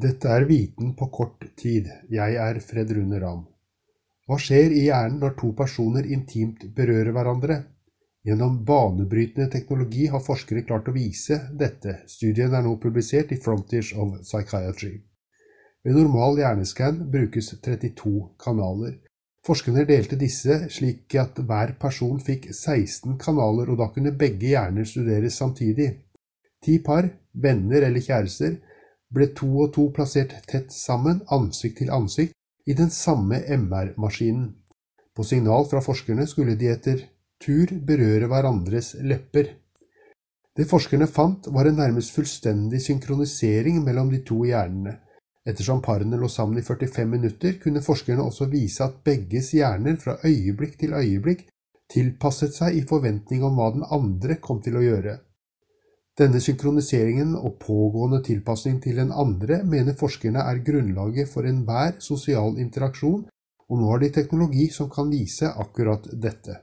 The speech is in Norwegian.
Dette er viten på kort tid. Jeg er Fred Rune Ram. Hva skjer i hjernen når to personer intimt berører hverandre? Gjennom banebrytende teknologi har forskere klart å vise dette. Studien er nå publisert i Frontiers of Psychiatry. Ved normal hjerneskann brukes 32 kanaler. Forskerne delte disse slik at hver person fikk 16 kanaler, og da kunne begge hjerner studeres samtidig. Ti par, venner eller kjærester, ble to og to plassert tett sammen, ansikt til ansikt, i den samme MR-maskinen. På signal fra forskerne skulle de etter tur berøre hverandres lepper. Det forskerne fant, var en nærmest fullstendig synkronisering mellom de to hjernene. Ettersom parene lå sammen i 45 minutter, kunne forskerne også vise at begges hjerner fra øyeblikk til øyeblikk tilpasset seg i forventning om hva den andre kom til å gjøre. Denne synkroniseringen og pågående tilpasning til den andre mener forskerne er grunnlaget for enhver sosial interaksjon, og nå har de teknologi som kan vise akkurat dette.